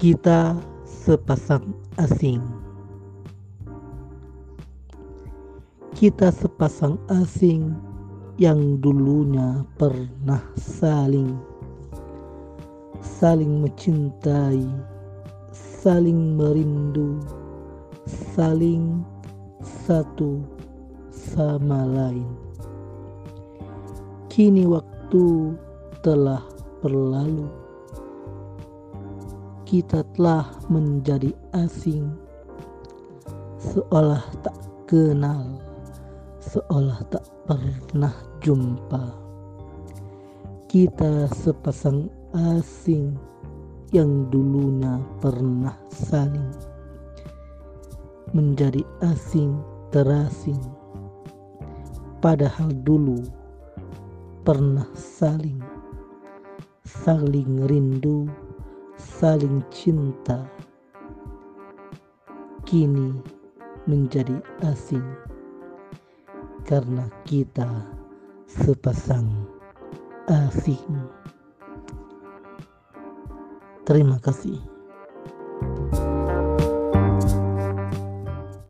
Kita sepasang asing. Kita sepasang asing yang dulunya pernah saling saling mencintai, saling merindu, saling satu sama lain. Kini waktu telah berlalu kita telah menjadi asing, seolah tak kenal, seolah tak pernah jumpa. Kita sepasang asing yang dulunya pernah saling menjadi asing terasing, padahal dulu pernah saling saling rindu saling cinta kini menjadi asing karena kita sepasang asing. Terima kasih.